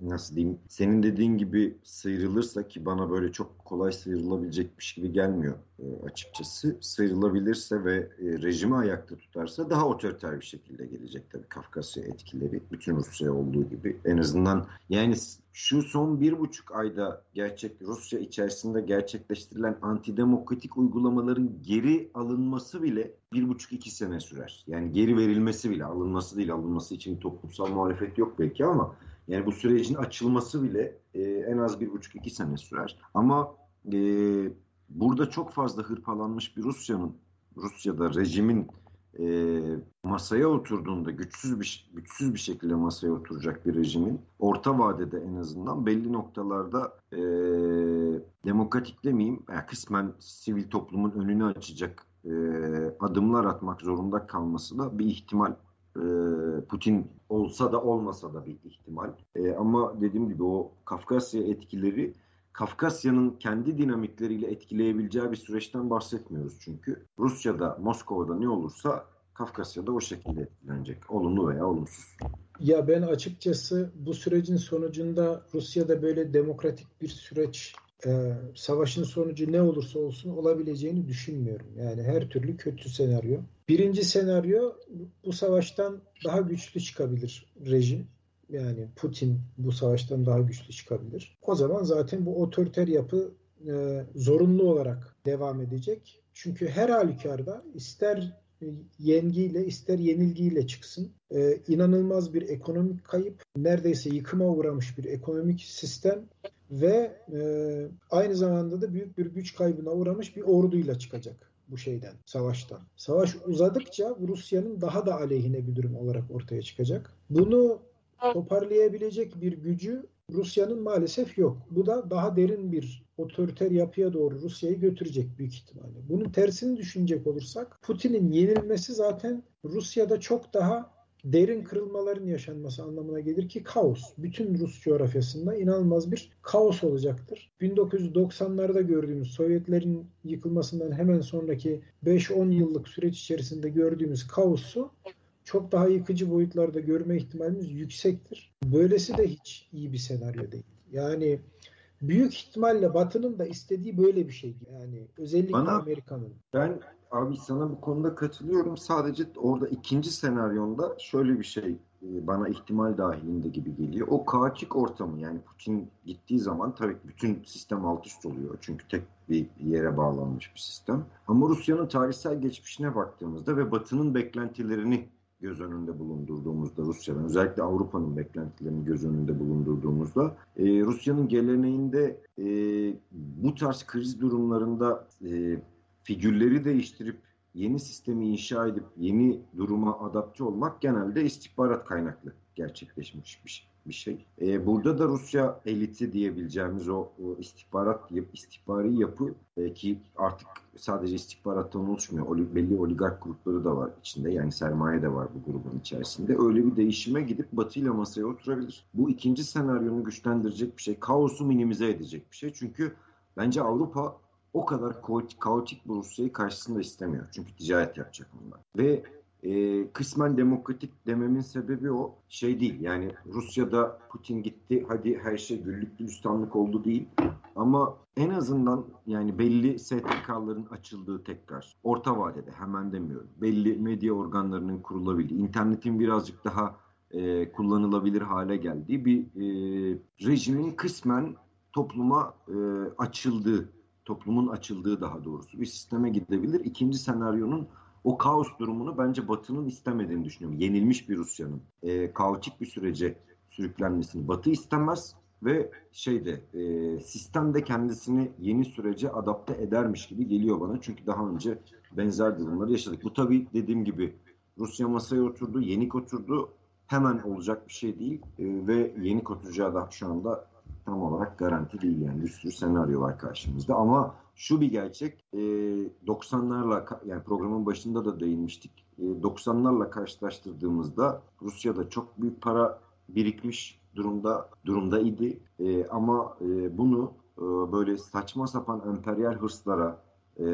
Speaker 3: nasıl diyeyim senin dediğin gibi sıyrılırsa ki bana böyle çok kolay sıyrılabilecekmiş gibi gelmiyor e, açıkçası. Sıyrılabilirse ve e, rejimi ayakta tutarsa daha otoriter bir şekilde gelecek tabii Kafkasya etkileri. Bütün Rusya olduğu gibi. En azından yani şu son bir buçuk ayda gerçek Rusya içerisinde gerçekleştirilen antidemokratik uygulamaların geri alınması bile bir buçuk iki sene sürer. Yani geri verilmesi bile alınması değil alınması için toplumsal muhalefet yok belki ama yani bu sürecin açılması bile e, en az bir buçuk iki sene sürer. Ama e, burada çok fazla hırpalanmış bir Rusya'nın Rusya'da rejimin e, masaya oturduğunda güçsüz bir güçsüz bir şekilde masaya oturacak bir rejimin orta vadede en azından belli noktalarda e, demokratik demeyeyim yani kısmen sivil toplumun önünü açacak e, adımlar atmak zorunda kalması da bir ihtimal Putin olsa da olmasa da bir ihtimal. E, ama dediğim gibi o Kafkasya etkileri Kafkasya'nın kendi dinamikleriyle etkileyebileceği bir süreçten bahsetmiyoruz çünkü. Rusya'da, Moskova'da ne olursa Kafkasya'da o şekilde etkilenecek. Olumlu veya olumsuz.
Speaker 4: Ya ben açıkçası bu sürecin sonucunda Rusya'da böyle demokratik bir süreç e, savaşın sonucu ne olursa olsun olabileceğini düşünmüyorum. Yani her türlü kötü senaryo. Birinci senaryo bu savaştan daha güçlü çıkabilir rejim. Yani Putin bu savaştan daha güçlü çıkabilir. O zaman zaten bu otoriter yapı e, zorunlu olarak devam edecek. Çünkü her halükarda ister yengiyle ister yenilgiyle çıksın. Ee, inanılmaz bir ekonomik kayıp, neredeyse yıkıma uğramış bir ekonomik sistem ve e, aynı zamanda da büyük bir güç kaybına uğramış bir orduyla çıkacak bu şeyden, savaştan. Savaş uzadıkça Rusya'nın daha da aleyhine bir durum olarak ortaya çıkacak. Bunu toparlayabilecek bir gücü Rusya'nın maalesef yok. Bu da daha derin bir otoriter yapıya doğru Rusya'yı götürecek büyük ihtimalle. Bunun tersini düşünecek olursak Putin'in yenilmesi zaten Rusya'da çok daha derin kırılmaların yaşanması anlamına gelir ki kaos. Bütün Rus coğrafyasında inanılmaz bir kaos olacaktır. 1990'larda gördüğümüz Sovyetlerin yıkılmasından hemen sonraki 5-10 yıllık süreç içerisinde gördüğümüz kaosu çok daha yıkıcı boyutlarda görme ihtimalimiz yüksektir. Böylesi de hiç iyi bir senaryo değil. Yani büyük ihtimalle Batı'nın da istediği böyle bir şey. Yani özellikle Bana, Amerika'nın.
Speaker 3: Ben abi sana bu konuda katılıyorum. Sadece orada ikinci senaryonda şöyle bir şey e, bana ihtimal dahilinde gibi geliyor. O kaotik ortamı yani Putin gittiği zaman tabii bütün sistem alt üst oluyor. Çünkü tek bir yere bağlanmış bir sistem. Ama Rusya'nın tarihsel geçmişine baktığımızda ve Batı'nın beklentilerini göz önünde bulundurduğumuzda Rusya'dan özellikle Avrupa'nın beklentilerini göz önünde bulundurduğumuzda e, Rusya'nın geleneğinde e, bu tarz kriz durumlarında e, figürleri değiştirip yeni sistemi inşa edip yeni duruma adapte olmak genelde istihbarat kaynaklı gerçekleşmiş bir şey. E, burada da Rusya eliti diyebileceğimiz o, o istihbarat istihbari yapı e, ki artık sadece istihbarattan oluşmuyor. Oli, belli oligark grupları da var içinde. Yani sermaye de var bu grubun içerisinde. Öyle bir değişime gidip Batı ile masaya oturabilir. Bu ikinci senaryonu güçlendirecek bir şey. Kaosu minimize edecek bir şey. Çünkü bence Avrupa o kadar kaotik, kaotik bir Rusya'yı karşısında istemiyor. Çünkü ticaret yapacak onlar. Ve e, kısmen demokratik dememin sebebi o şey değil. Yani Rusya'da Putin gitti hadi her şey güllük gülistanlık oldu değil. Ama en azından yani belli STK'ların açıldığı tekrar orta vadede hemen demiyorum. Belli medya organlarının kurulabildiği, internetin birazcık daha e, kullanılabilir hale geldiği bir e, rejimin kısmen topluma e, açıldığı toplumun açıldığı daha doğrusu bir sisteme gidebilir. İkinci senaryonun o kaos durumunu bence Batı'nın istemediğini düşünüyorum. Yenilmiş bir Rusya'nın e, kaotik bir sürece sürüklenmesini Batı istemez ve şeyde e, sistemde kendisini yeni sürece adapte edermiş gibi geliyor bana. Çünkü daha önce benzer durumları yaşadık. Bu tabii dediğim gibi Rusya masaya oturdu, yenik oturdu. Hemen olacak bir şey değil e, ve yenik oturacağı da şu anda tam olarak garanti değil yani. Bir sürü senaryo var karşımızda. Ama şu bir gerçek e, 90'larla yani programın başında da değinmiştik. E, 90'larla karşılaştırdığımızda Rusya'da çok büyük para birikmiş durumda durumda idi. E, ama e, bunu e, böyle saçma sapan emperyal hırslara e,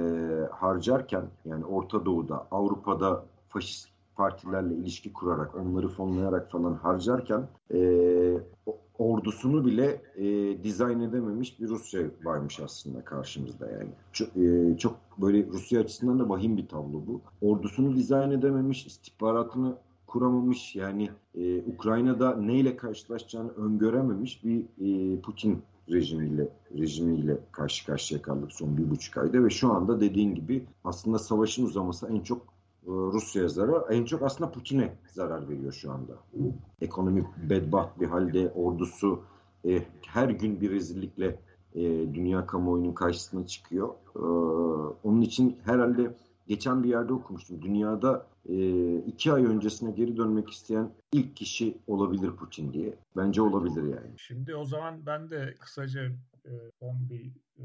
Speaker 3: harcarken yani Orta Doğu'da Avrupa'da faşist partilerle ilişki kurarak onları fonlayarak falan harcarken e, ordusunu bile e, dizayn edememiş bir Rusya varmış aslında karşımızda yani. Çok, e, çok böyle Rusya açısından da vahim bir tablo bu. Ordusunu dizayn edememiş, istihbaratını kuramamış yani e, Ukrayna'da neyle karşılaşacağını öngörememiş bir e, Putin rejimiyle rejimiyle karşı karşıya kaldık son bir buçuk ayda ve şu anda dediğin gibi aslında savaşın uzaması en çok e, Rusya'ya zarar, en çok aslında Putin'e zarar veriyor şu anda. Ekonomi bedbaht bir halde, ordusu e, her gün bir rezillikle e, dünya kamuoyunun karşısına çıkıyor. E, onun için herhalde geçen bir yerde okumuştum. Dünyada e, iki ay öncesine geri dönmek isteyen ilk kişi olabilir Putin diye. Bence olabilir yani.
Speaker 2: Şimdi o zaman ben de kısaca e, son bir e,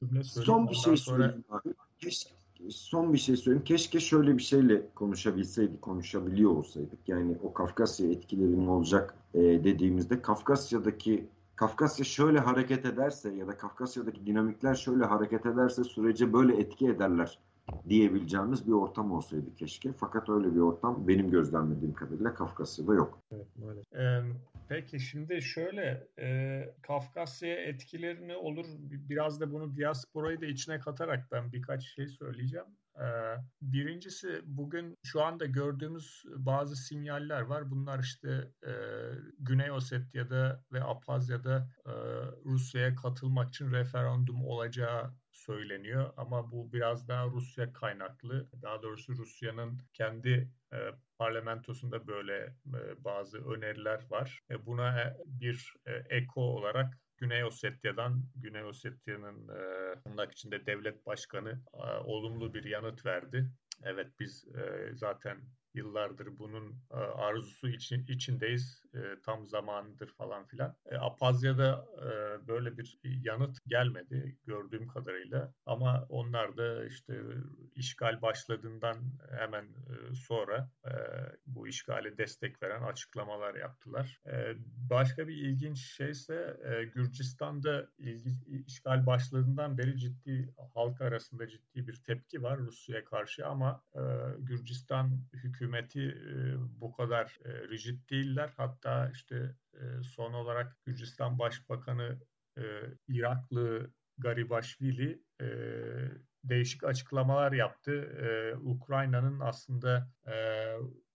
Speaker 2: cümle söyleyeyim.
Speaker 3: Son bir şey sonra... söyleyeyim abi. Keşke son bir şey söyleyeyim. Keşke şöyle bir şeyle konuşabilseydik, konuşabiliyor olsaydık. Yani o Kafkasya etkilerinin olacak e, dediğimizde Kafkasya'daki Kafkasya şöyle hareket ederse ya da Kafkasya'daki dinamikler şöyle hareket ederse sürece böyle etki ederler diyebileceğimiz bir ortam olsaydı keşke. Fakat öyle bir ortam benim gözlemlediğim kadarıyla Kafkasya'da yok.
Speaker 2: Evet maalesef. Ee, peki şimdi şöyle e, Kafkasya etkilerini olur biraz da bunu diasporayı da içine katarak ben birkaç şey söyleyeceğim. Ee, birincisi bugün şu anda gördüğümüz bazı sinyaller var. Bunlar işte e, Güney Osetya'da ve Abhazya'da e, Rusya'ya katılmak için referandum olacağı söyleniyor ama bu biraz daha Rusya kaynaklı. Daha doğrusu Rusya'nın kendi e, parlamentosunda böyle e, bazı öneriler var. E, buna e, bir e, eko olarak Güney Osetya'dan Güney Osetya'nın e, tırnak içinde devlet başkanı e, olumlu bir yanıt verdi. Evet biz e, zaten yıllardır bunun e, arzusu için içindeyiz. E, tam zamanıdır falan filan. E, Apazya'da böyle bir yanıt gelmedi gördüğüm kadarıyla. Ama onlar da işte işgal başladığından hemen sonra bu işgale destek veren açıklamalar yaptılar. Başka bir ilginç şey ise Gürcistan'da işgal başladığından beri ciddi halk arasında ciddi bir tepki var Rusya'ya karşı ama Gürcistan hükümeti hükümeti bu kadar rigid değiller. Hatta işte son olarak Gürcistan Başbakanı Iraklı Garibaşvili değişik açıklamalar yaptı. Ukrayna'nın aslında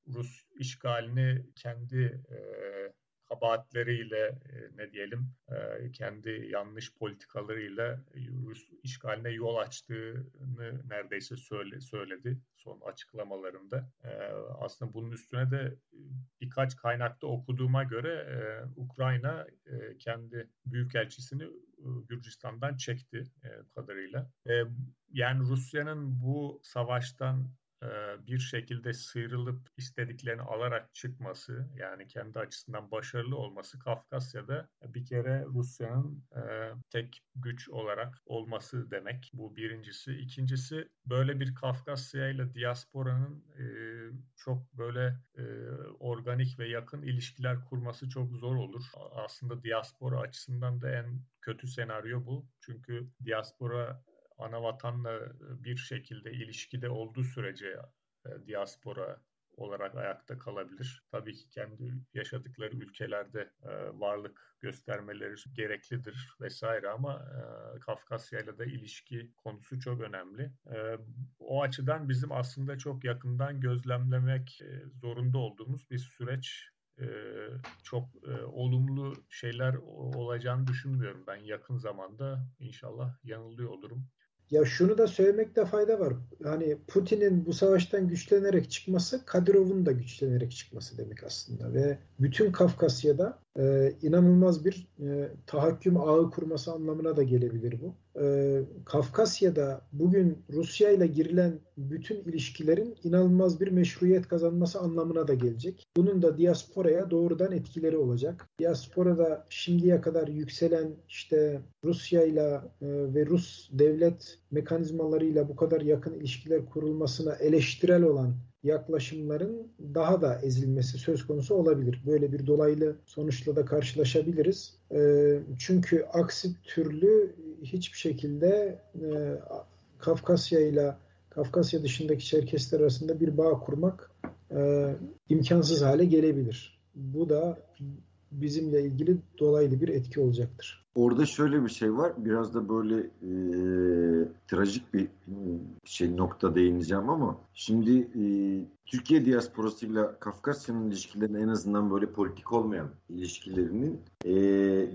Speaker 2: Rus işgalini kendi kabahatleriyle e, ne diyelim e, kendi yanlış politikalarıyla Rus işgaline yol açtığını neredeyse söyle, söyledi son açıklamalarında. E, aslında bunun üstüne de birkaç kaynakta okuduğuma göre Ukrayna kendi büyükelçisini Gürcistan'dan çekti kadarıyla. Yani Rusya'nın bu savaştan e, bir şekilde sıyrılıp istediklerini alarak çıkması yani kendi açısından başarılı olması Kafkasya'da bir kere Rusya'nın e, tek güç olarak olması demek. Bu birincisi. İkincisi böyle bir Kafkasya ile diasporanın e, çok böyle organik ve yakın ilişkiler kurması çok zor olur. Aslında diaspora açısından da en kötü senaryo bu. Çünkü diaspora ana vatanla e, bir şekilde ilişkide olduğu sürece e, diaspora olarak ayakta kalabilir. Tabii ki kendi yaşadıkları ülkelerde e, varlık göstermeleri gereklidir vesaire ama Kafkasya ile de ilişki konusu çok önemli. O açıdan bizim aslında çok yakından gözlemlemek zorunda olduğumuz bir süreç e, çok e, olumlu şeyler olacağını düşünmüyorum. Ben yakın zamanda inşallah yanılıyor olurum.
Speaker 4: Ya şunu da söylemekte fayda var. Hani Putin'in bu savaştan güçlenerek çıkması Kadirov'un da güçlenerek çıkması demek aslında ve bütün Kafkasya'da e, inanılmaz bir e, tahakküm ağı kurması anlamına da gelebilir bu. E, Kafkasya'da bugün Rusya ile girilen bütün ilişkilerin inanılmaz bir meşruiyet kazanması anlamına da gelecek. Bunun da diasporaya doğrudan etkileri olacak. Diasporada şimdiye kadar yükselen işte Rusya ile e, ve Rus devlet mekanizmalarıyla bu kadar yakın ilişkiler kurulmasına eleştirel olan yaklaşımların daha da ezilmesi söz konusu olabilir. Böyle bir dolaylı sonuçla da karşılaşabiliriz. Ee, çünkü aksi türlü hiçbir şekilde e, Kafkasya ile Kafkasya dışındaki Çerkesler arasında bir bağ kurmak e, imkansız hale gelebilir. Bu da bizimle ilgili dolaylı bir etki olacaktır.
Speaker 3: Orada şöyle bir şey var. Biraz da böyle e, trajik bir şey nokta değineceğim ama şimdi e, Türkiye diasporasıyla Kafkasya'nın ilişkilerinin en azından böyle politik olmayan ilişkilerinin e,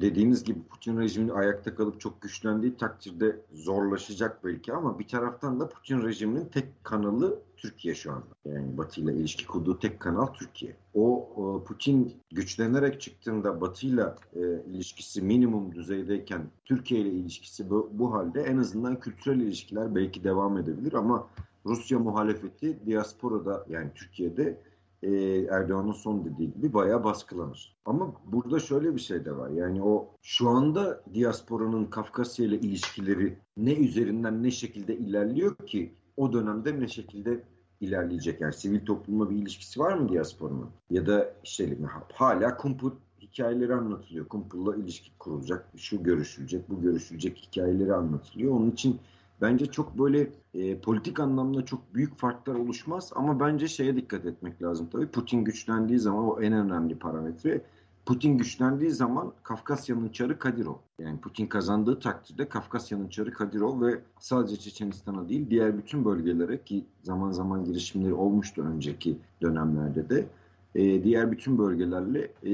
Speaker 3: dediğiniz gibi Putin rejiminin ayakta kalıp çok güçlendiği takdirde zorlaşacak belki ama bir taraftan da Putin rejiminin tek kanalı Türkiye şu anda. Yani Batı ile ilişki kurduğu tek kanal Türkiye. O, o Putin güçlenerek çıktığında Batı ile e, ilişkisi minimum düzeydeyken Türkiye ile ilişkisi bu, bu halde en azından kültürel ilişkiler belki devam edebilir ama Rusya muhalefeti diasporada yani Türkiye'de e, Erdoğan'ın son dediği gibi bayağı baskılanır. Ama burada şöyle bir şey de var. Yani o şu anda diasporanın Kafkasya ile ilişkileri ne üzerinden ne şekilde ilerliyor ki o dönemde ne şekilde ilerleyecek? Yani sivil toplumla bir ilişkisi var mı diasporanın? Ya da işte hala kumpul hikayeleri anlatılıyor. Kumpulla ilişki kurulacak, şu görüşülecek, bu görüşülecek hikayeleri anlatılıyor. Onun için bence çok böyle e, politik anlamda çok büyük farklar oluşmaz ama bence şeye dikkat etmek lazım tabii. Putin güçlendiği zaman o en önemli parametre. Putin güçlendiği zaman Kafkasya'nın çarı Kadirov. Yani Putin kazandığı takdirde Kafkasya'nın çarı Kadirov ve sadece Çeçenistan'a değil diğer bütün bölgelere ki zaman zaman girişimleri olmuştu önceki dönemlerde de e, diğer bütün bölgelerle e,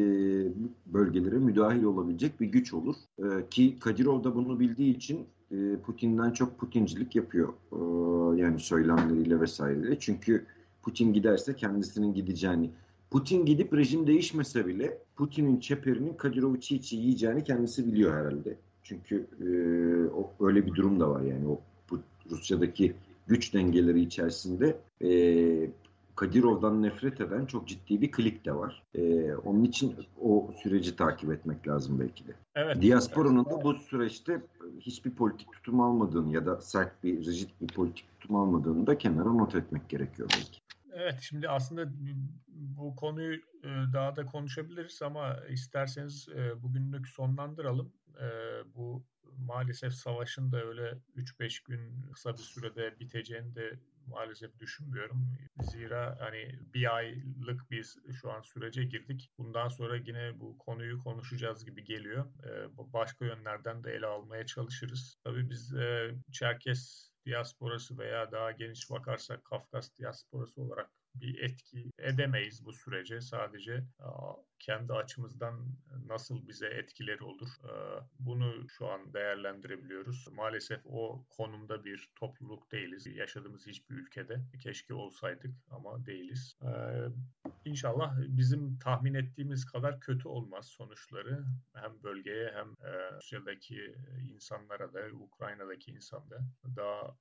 Speaker 3: bölgelere müdahil olabilecek bir güç olur. E, ki Kadirov da bunu bildiği için e, Putin'den çok Putincilik yapıyor. E, yani söylemleriyle vesaireyle. Çünkü Putin giderse kendisinin gideceğini Putin gidip rejim değişmese bile Putin'in çeperinin Kadirov'u çiğ çiğ yiyeceğini kendisi biliyor herhalde. Çünkü e, o, öyle bir durum da var yani o bu, Rusya'daki güç dengeleri içerisinde e, Kadirov'dan nefret eden çok ciddi bir klik de var. Ee, onun için o süreci takip etmek lazım belki de. Evet. Diasporanın da bu süreçte hiçbir politik tutum almadığını ya da sert bir, rigid bir politik tutum almadığını da kenara not etmek gerekiyor belki.
Speaker 2: Evet şimdi aslında bu konuyu e, daha da konuşabiliriz ama isterseniz e, bugünlük sonlandıralım. E, bu maalesef savaşın da öyle 3-5 gün kısa bir sürede biteceğini de maalesef düşünmüyorum. Zira hani bir aylık biz şu an sürece girdik. Bundan sonra yine bu konuyu konuşacağız gibi geliyor. Başka yönlerden de ele almaya çalışırız. Tabii biz Çerkes diasporası veya daha geniş bakarsak Kafkas diasporası olarak bir etki edemeyiz bu sürece. Sadece kendi açımızdan nasıl bize etkileri olur bunu şu an değerlendirebiliyoruz. Maalesef o konumda bir topluluk değiliz. Yaşadığımız hiçbir ülkede. Keşke olsaydık ama değiliz. İnşallah bizim tahmin ettiğimiz kadar kötü olmaz sonuçları. Hem bölgeye hem Rusya'daki insanlara da Ukrayna'daki insanda daha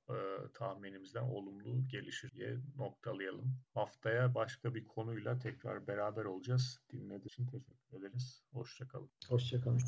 Speaker 2: tahminimizden olumlu gelişir diye noktalayalım. Haftaya başka bir konuyla tekrar beraber olacağız. Dinlediğiniz için teşekkür ederiz. Hoşçakalın.
Speaker 4: Hoşçakalın.